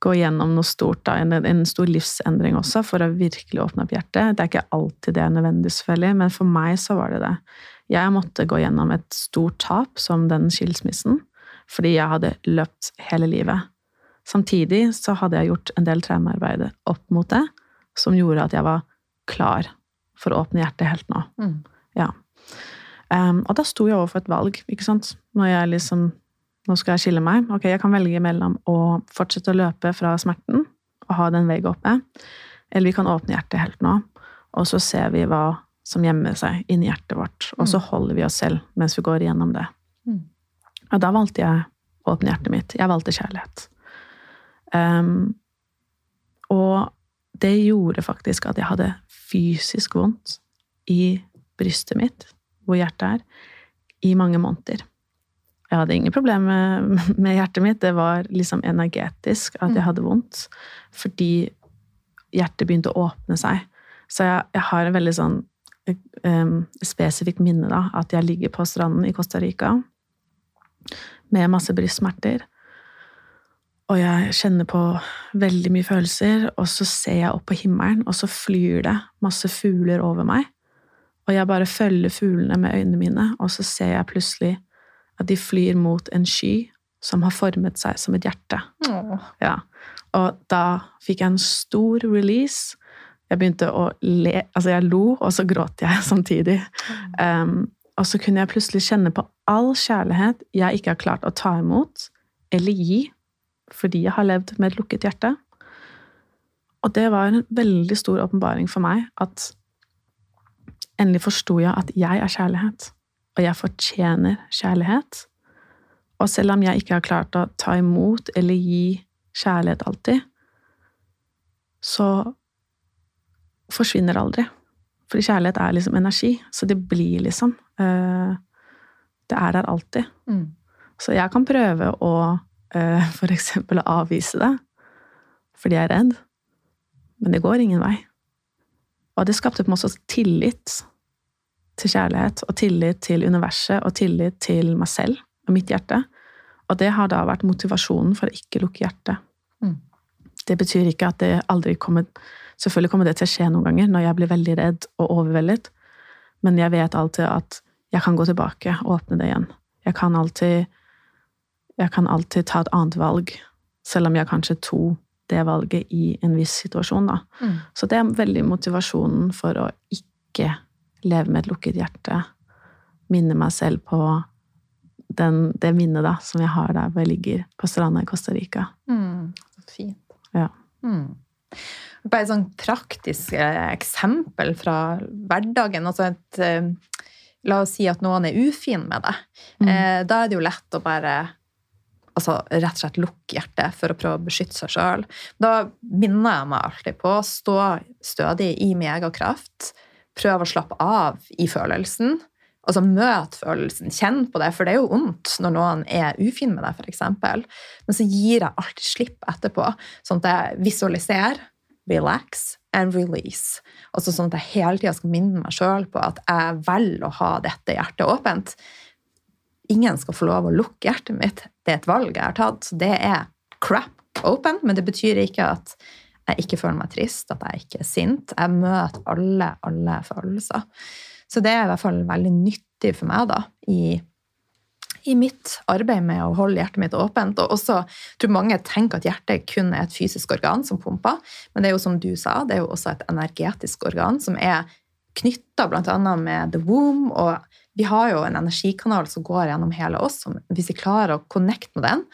gå gjennom noe stort, da, en, en, stor livsendring også, for å virkelig åpne opp hjertet. Det er ikke alltid det er nødvendig, selvfølgelig, men for meg så var det det. Jeg måtte gå gjennom et stort tap, som den skilsmissen, fordi jeg hadde løpt hele livet. Samtidig så hadde jeg gjort en del traumearbeid opp mot det, som gjorde at jeg var klar for å åpne hjertet helt nå. Mm. Ja. Um, og da sto jeg overfor et valg, ikke sant. Når jeg liksom nå skal jeg skille meg. Ok, jeg kan velge mellom å fortsette å løpe fra smerten og ha den veien oppe, eller vi kan åpne hjertet helt nå, og så ser vi hva som gjemmer seg inni hjertet vårt, og så mm. holder vi oss selv mens vi går igjennom det. Mm. Og da valgte jeg å åpne hjertet mitt. Jeg valgte kjærlighet. Um, og det gjorde faktisk at jeg hadde fysisk vondt i brystet mitt, hvor hjertet er, i mange måneder. Jeg hadde ingen problemer med hjertet mitt. Det var liksom energetisk at jeg mm. hadde vondt. Fordi hjertet begynte å åpne seg. Så jeg, jeg har en veldig sånn um, spesifikt minne, da. At jeg ligger på stranden i Costa Rica med masse brystsmerter. Og jeg kjenner på veldig mye følelser, og så ser jeg opp på himmelen, og så flyr det masse fugler over meg. Og jeg bare følger fuglene med øynene mine, og så ser jeg plutselig at de flyr mot en sky som har formet seg som et hjerte. Ja. Og da fikk jeg en stor release. Jeg begynte å le Altså, jeg lo, og så gråt jeg samtidig. Um, og så kunne jeg plutselig kjenne på all kjærlighet jeg ikke har klart å ta imot eller gi fordi jeg har levd med et lukket hjerte. Og det var en veldig stor åpenbaring for meg at endelig forsto jeg at jeg er kjærlighet og jeg fortjener kjærlighet. Og selv om jeg ikke har klart å ta imot eller gi kjærlighet alltid, så forsvinner det aldri. Fordi kjærlighet er liksom energi, så det blir liksom uh, Det er der alltid. Mm. Så jeg kan prøve å uh, for eksempel avvise det fordi jeg er redd, men det går ingen vei. Og det skapte på en måte tillit til kjærlighet og tillit til universet og tillit til meg selv og mitt hjerte. Og det har da vært motivasjonen for å ikke lukke hjertet. Mm. Det betyr ikke at det aldri kommer Selvfølgelig kommer det til å skje noen ganger når jeg blir veldig redd og overveldet, men jeg vet alltid at jeg kan gå tilbake og åpne det igjen. Jeg kan alltid, jeg kan alltid ta et annet valg, selv om jeg kanskje tok det valget i en viss situasjon. Da. Mm. Så det er veldig motivasjonen for å ikke leve med et lukket hjerte. Minne meg selv på den, det minnet da, som jeg har der hvor jeg ligger på stranda i Costa Rica. Mm, fint. Ja. Mm. Bare et sånn praktisk eh, eksempel fra hverdagen. Altså et, eh, la oss si at noen er ufin med det. Mm. Eh, da er det jo lett å bare altså rett og slett lukke hjertet for å prøve å beskytte seg sjøl. Da minner jeg meg alltid på å stå stødig i min egen kraft Prøve å slappe av i følelsen. Altså møt følelsen, kjenn på det, for det er jo vondt når noen er ufin med deg, f.eks. Men så gir jeg alltid slipp etterpå, sånn at jeg visualiserer, relax and release. Altså sånn at jeg hele tida skal minne meg sjøl på at jeg velger å ha dette hjertet åpent. Ingen skal få lov å lukke hjertet mitt. Det er et valg jeg har tatt. Så det er crap open, men det betyr ikke at jeg ikke føler meg trist, at jeg ikke er sint. Jeg møter alle, alle følelser. Så det er i hvert fall veldig nyttig for meg da, i, i mitt arbeid med å holde hjertet mitt åpent. Og også, jeg tror mange tenker at hjertet kun er et fysisk organ som pumper, men det er jo som du sa, det er jo også et energetisk organ som er knytta bl.a. med the womb, og vi har jo en energikanal som går gjennom hele oss. som Hvis vi klarer å connecte med den,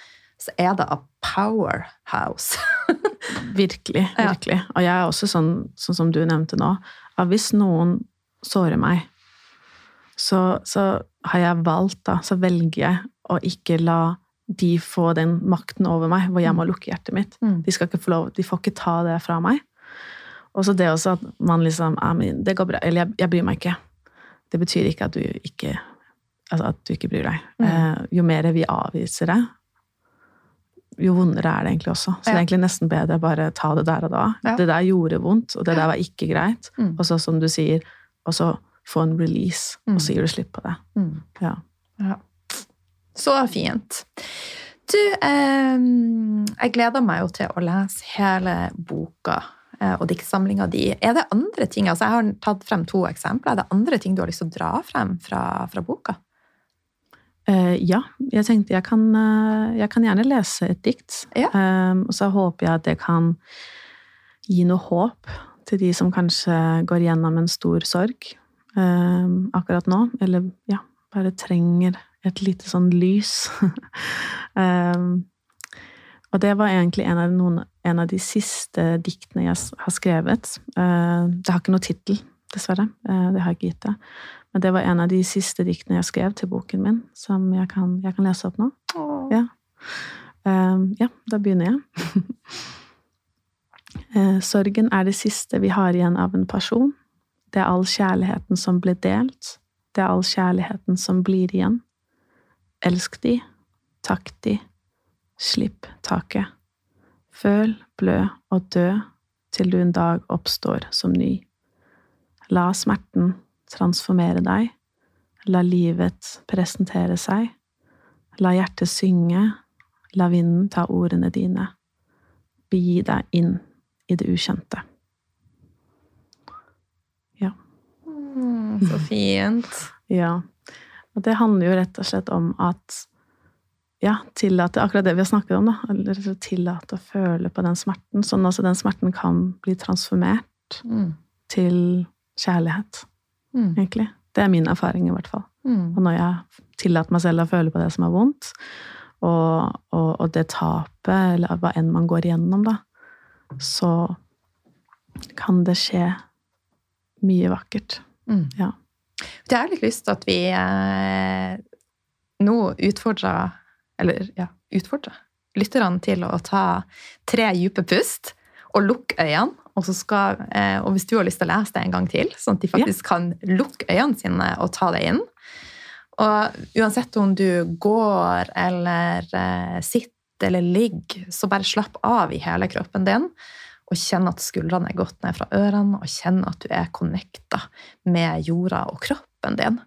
så er det a powerhouse. virkelig. virkelig. Og jeg er også sånn, sånn som du nevnte nå, at hvis noen sårer meg, så, så har jeg valgt, da, så velger jeg å ikke la de få den makten over meg, hvor jeg må mm. lukke hjertet mitt. Mm. De, lov, de får ikke ta det fra meg. Og så det også at man liksom Det går bra. Eller jeg, jeg bryr meg ikke. Det betyr ikke at du ikke altså at du ikke bryr deg. Mm. Eh, jo mer vi avviser det, jo vondere er det egentlig også. Så ja. det er egentlig nesten bedre å bare ta det der og da. Ja. Det der gjorde vondt, og det der var ikke greit. Mm. Og så, som du sier, og så få en release, mm. og så gir du slipp på det. Mm. Ja. ja. Så fint. Du, eh, jeg gleder meg jo til å lese hele boka og diktsamlinga di. Er det andre ting, altså Jeg har tatt frem to eksempler. Er det andre ting du har lyst til å dra frem fra, fra boka? Uh, ja, jeg tenkte jeg kan, uh, jeg kan, gjerne lese et dikt. Ja. Um, og så håper jeg at det kan gi noe håp til de som kanskje går gjennom en stor sorg um, akkurat nå. Eller ja, bare trenger et lite sånn lys. um, og det var egentlig en av, noen, en av, de siste diktene jeg har skrevet. Uh, det har ikke noe tittel, dessverre. det har jeg ikke gitt det. Men det var en av de siste diktene jeg skrev til boken min, som jeg kan, jeg kan lese opp nå. Ja. Um, ja. da begynner jeg. sorgen er det siste vi har igjen av en person. Det er all kjærligheten som ble delt. Det er all kjærligheten som blir igjen. Elsk de, takk de, slipp taket. Føl, blø og dø til du en dag oppstår som ny. La smerten transformere deg. La livet presentere seg. La hjertet synge. La vinden ta ordene dine. Begi deg inn i det ukjente. Ja. Mm, så fint. ja. Og det handler jo rett og slett om at ja, tillate akkurat det vi har snakket om, da. Eller tillate å føle på den smerten, sånn at den smerten kan bli transformert mm. til kjærlighet mm. egentlig. Det er min erfaring, i hvert fall. Mm. Og når jeg tillater meg selv å føle på det som er vondt, og, og, og, det tapet, eller hva enn man går igjennom, da, så kan det skje mye vakkert. Mm. Ja. Jeg har litt lyst til at vi eh, nå utfordrer Eller ja, utfordre lytterne til å ta tre dype pust og lukke øynene og, skal, eh, og, hvis du har lyst til å lese det en gang til, sånn at de faktisk ja. kan lukke øynene sine og ta det inn Og uansett om du går eller eh, sitter eller ligger, så bare slapp av i hele kroppen din. Og kjenn at skuldrene er gått ned fra ørene, og kjenn at du er connecta med jorda og kroppen din.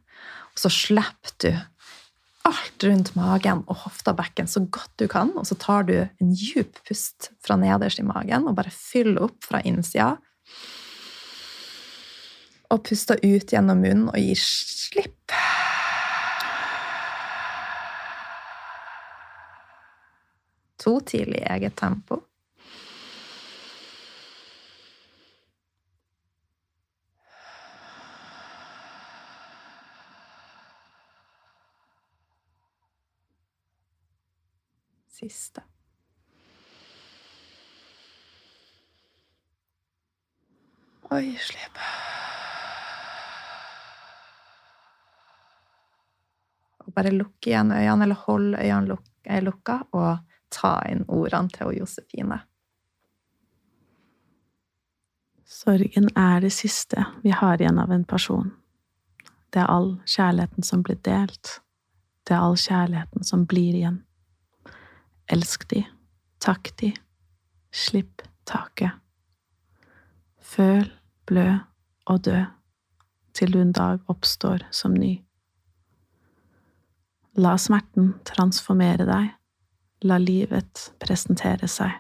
Og så slipper du alt rundt magen og hofta bekken så godt du kan. Og så tar du en djup pust fra nederst i magen og bare fyller opp fra innsida. Og puster ut gjennom munnen og gir slipp. To tidlig i eget tempo. Siste. Oi, slipp. Og bare lukke igjen øynene, eller hold øynene luk lukka, og ta inn ordene til Josefine. Sorgen er det siste vi har igjen av en person. Det er all kjærligheten som blir delt. Det er all kjærligheten som blir igjen. Elsk de, takk de, slipp taket. Føl, blø og dø til du en dag oppstår som ny. La smerten transformere deg, la livet presentere seg,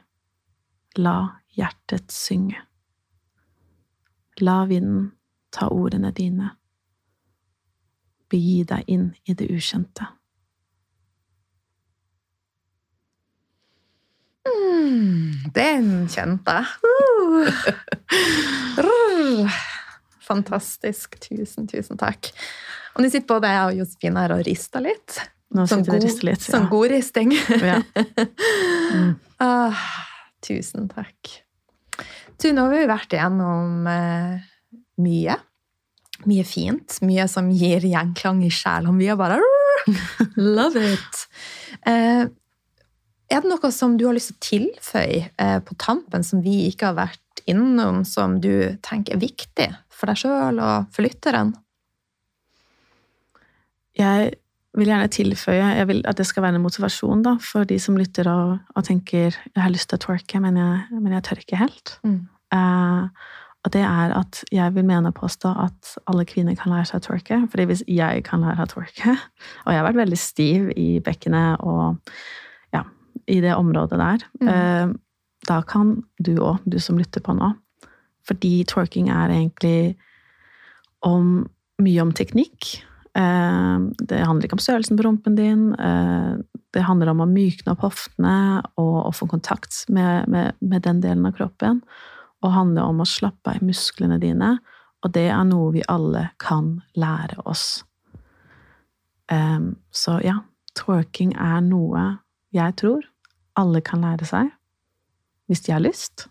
la hjertet synge. La vinden ta ordene dine, begi deg inn i det ukjente. Mm, den kjente jeg. Fantastisk. Tusen, tusen takk. Og nå sitter både jeg og Josefine her og rister litt. Nå Sånn god, litt. sånn Ja. god risting. Ja. Mm. Ah, tusen takk. Du, nå har vi vært igjennom eh, mye. Mye fint. Mye som gir gjenklang i sjela. Vi er bare Love it! Eh, er det noe som du har lyst til å tilføye eh, på tampen som vi ikke har vært innom, som du tenker er viktig for deg sjøl og for lytteren? Jeg vil gjerne tilføye jeg vil at det skal være en motivasjon da, for de som lytter og, og tenker jeg har lyst til å twerke, men jeg, men jeg tør ikke helt. Mm. Eh, og det er at jeg vil mene og påstå at alle kvinner kan lære seg å twerke. fordi hvis jeg kan lære å twerke, og jeg har vært veldig stiv i bekkenet og i det området der, Mm. eh, da kan du òg, du som lytter på nå. Fordi twerking er egentlig om mye om teknikk. Eh, det handler ikke om størrelsen på rumpen din. Eh, det handler om å mykne opp hoftene og, og få kontakt med, med, med den delen av kroppen. Og handler om å slappe av i musklene dine. Og det er noe vi alle kan lære oss. Så ja, twerking er noe jeg tror alle kan lære seg. Hvis de har lyst.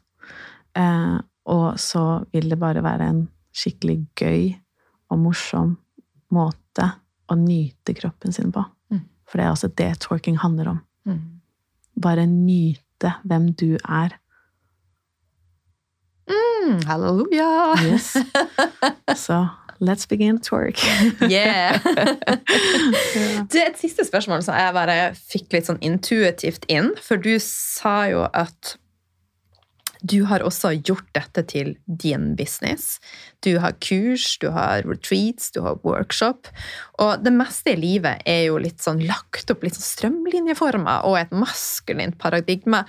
Eh, og så vil det bare være en skikkelig gøy og morsom måte å nyte kroppen sin på. Mm. For det er altså det twerking handler om. Mm. Bare nyte hvem du er. Mm, halleluja! Yes. Så let's begin to work. Yeah! Du, et siste spørsmål som jeg bare fikk litt sånn intuitivt inn. For du sa jo at du har også gjort dette til din business. Du har kurs, du har retreats, du har workshop. Og det meste i livet er jo litt sånn lagt opp litt sånn strømlinjeforma og et maskulint paradigme.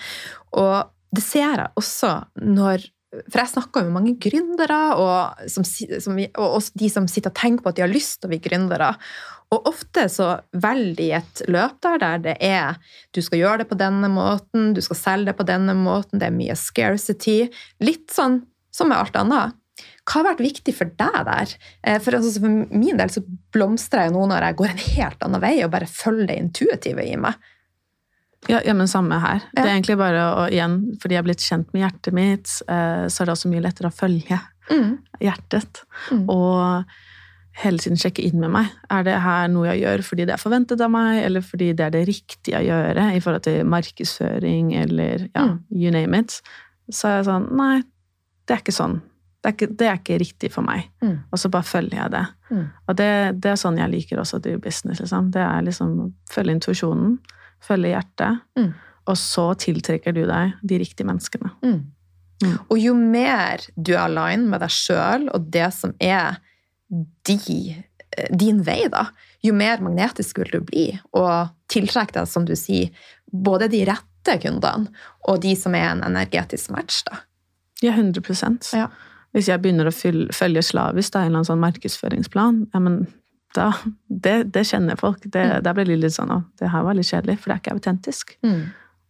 Og det ser jeg også når For jeg snakker med mange gründere, og, som, som, og de som sitter og tenker på at de har lyst til å bli gründere. Og ofte så velger de et løp der, der det er du skal gjøre det på denne måten, du skal selge det på denne måten, det er mye scarcity. Litt sånn som med alt annet. Hva har vært viktig for deg der? Eh, For, altså, for min del så blomstrer jeg nå når jeg går en helt annen vei og bare følger det intuitive i meg. Ja, ja, men samme her. Det er egentlig bare å, igjen, fordi jeg har blitt kjent med hjertet mitt, eh, så er det også mye lettere å følge hjertet. Mm. Og hele tiden sjekke inn med meg. Er det her noe jeg gjør fordi det er forventet av meg, eller fordi det er det riktige å gjøre i forhold til markedsføring, eller ja, Mm. you name it. Så er jeg sånn Nei, det er ikke sånn. Det er ikke, det er ikke riktig for meg. Mm. Og så bare følger jeg det. Mm. Og det, det er sånn jeg liker også å drive business. Liksom. Det er liksom å følge intuisjonen, følge hjertet, Mm. og så tiltrekker du deg de riktige menneskene. Mm. Mm. Og jo mer du er align med deg sjøl og det som er de, din vei, da, jo mer magnetisk vil du bli, og tiltrekke deg, som du sier, både de rette kundene og de som er en energetisk match. da. Ja, 100 Ja. Hvis jeg begynner å følge slavisk da, en eller annen sånn markedsføringsplan, ja, men da, det, det kjenner folk. Det, Mm. Der blir det litt sånn å, det her var litt kjedelig, for det er ikke autentisk. Mm.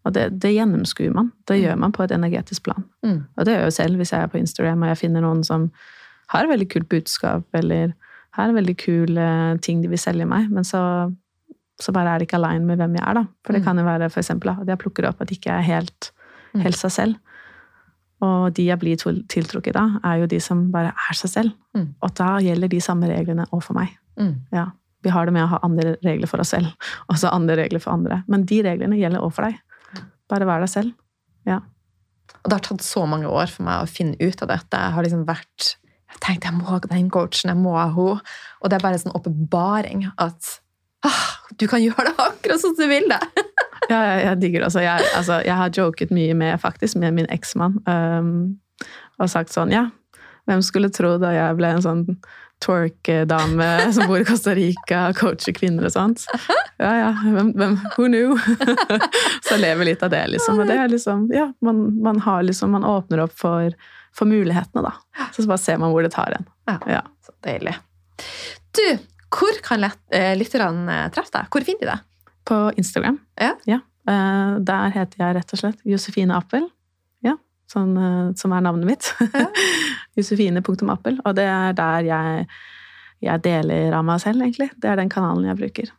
Og det, det gjennomskuer man. Det Mm. gjør man på et energetisk plan. Mm. Og det gjør jeg jo selv hvis jeg er på Instagram og jeg finner noen som har et veldig kult budskap, eller har veldig kule ting de vil selge meg, men så, så bare er det ikke align med hvem jeg er, da. For det Mm. kan jo være for eksempel, at jeg plukker opp at jeg ikke er helt, Mm. helt seg selv. Og de jeg blir tiltrukket av, er jo de som bare er seg selv. Mm. Og da gjelder de samme reglene òg for meg. Mm. Ja. Vi har det med å ha andre regler for oss selv, og så andre regler for andre. Men de reglene gjelder òg for deg. Bare vær deg selv. Ja. Og det har tatt så mange år for meg å finne ut av dette. Jeg har liksom vært Jeg tenkte jeg må ha den coachen, jeg må ha henne. Og det er bare en sånn åpenbaring at ah, du kan gjøre det akkurat som du vil det. Ja, jeg, digger det. Altså, jeg, altså, jeg har joket mye med, faktisk, med min eksmann. Um, og sagt sånn, ja, hvem skulle tro da jeg ble en sånn twerk-dame som bor i Costa Rica, og coacher kvinner og sånt. Ja, ja, hvem, hvem who knew? Så jeg lever litt av det, liksom. Og det er liksom, ja, man, man har liksom, man åpner opp for, for mulighetene, da. Så bare ser man hvor det tar en. Ja. Så deilig. Du, hvor kan eh, lytterne treffe deg? Hvor finner de deg? På Instagram. Ja. Eh, der heter jeg rett og slett Josefine Appel. Ja, sånn, eh, som er navnet mitt. Ja. Josefine.appel. Og det er der jeg, jeg, deler av meg selv, egentlig. Det er den kanalen jeg bruker.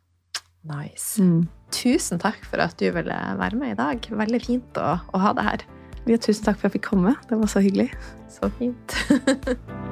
Nice. Mm. Tusen takk for at du ville være med i dag. Veldig fint å, å ha deg her. Ja, tusen takk for at jeg fikk komme. Det var så hyggelig. Så fint.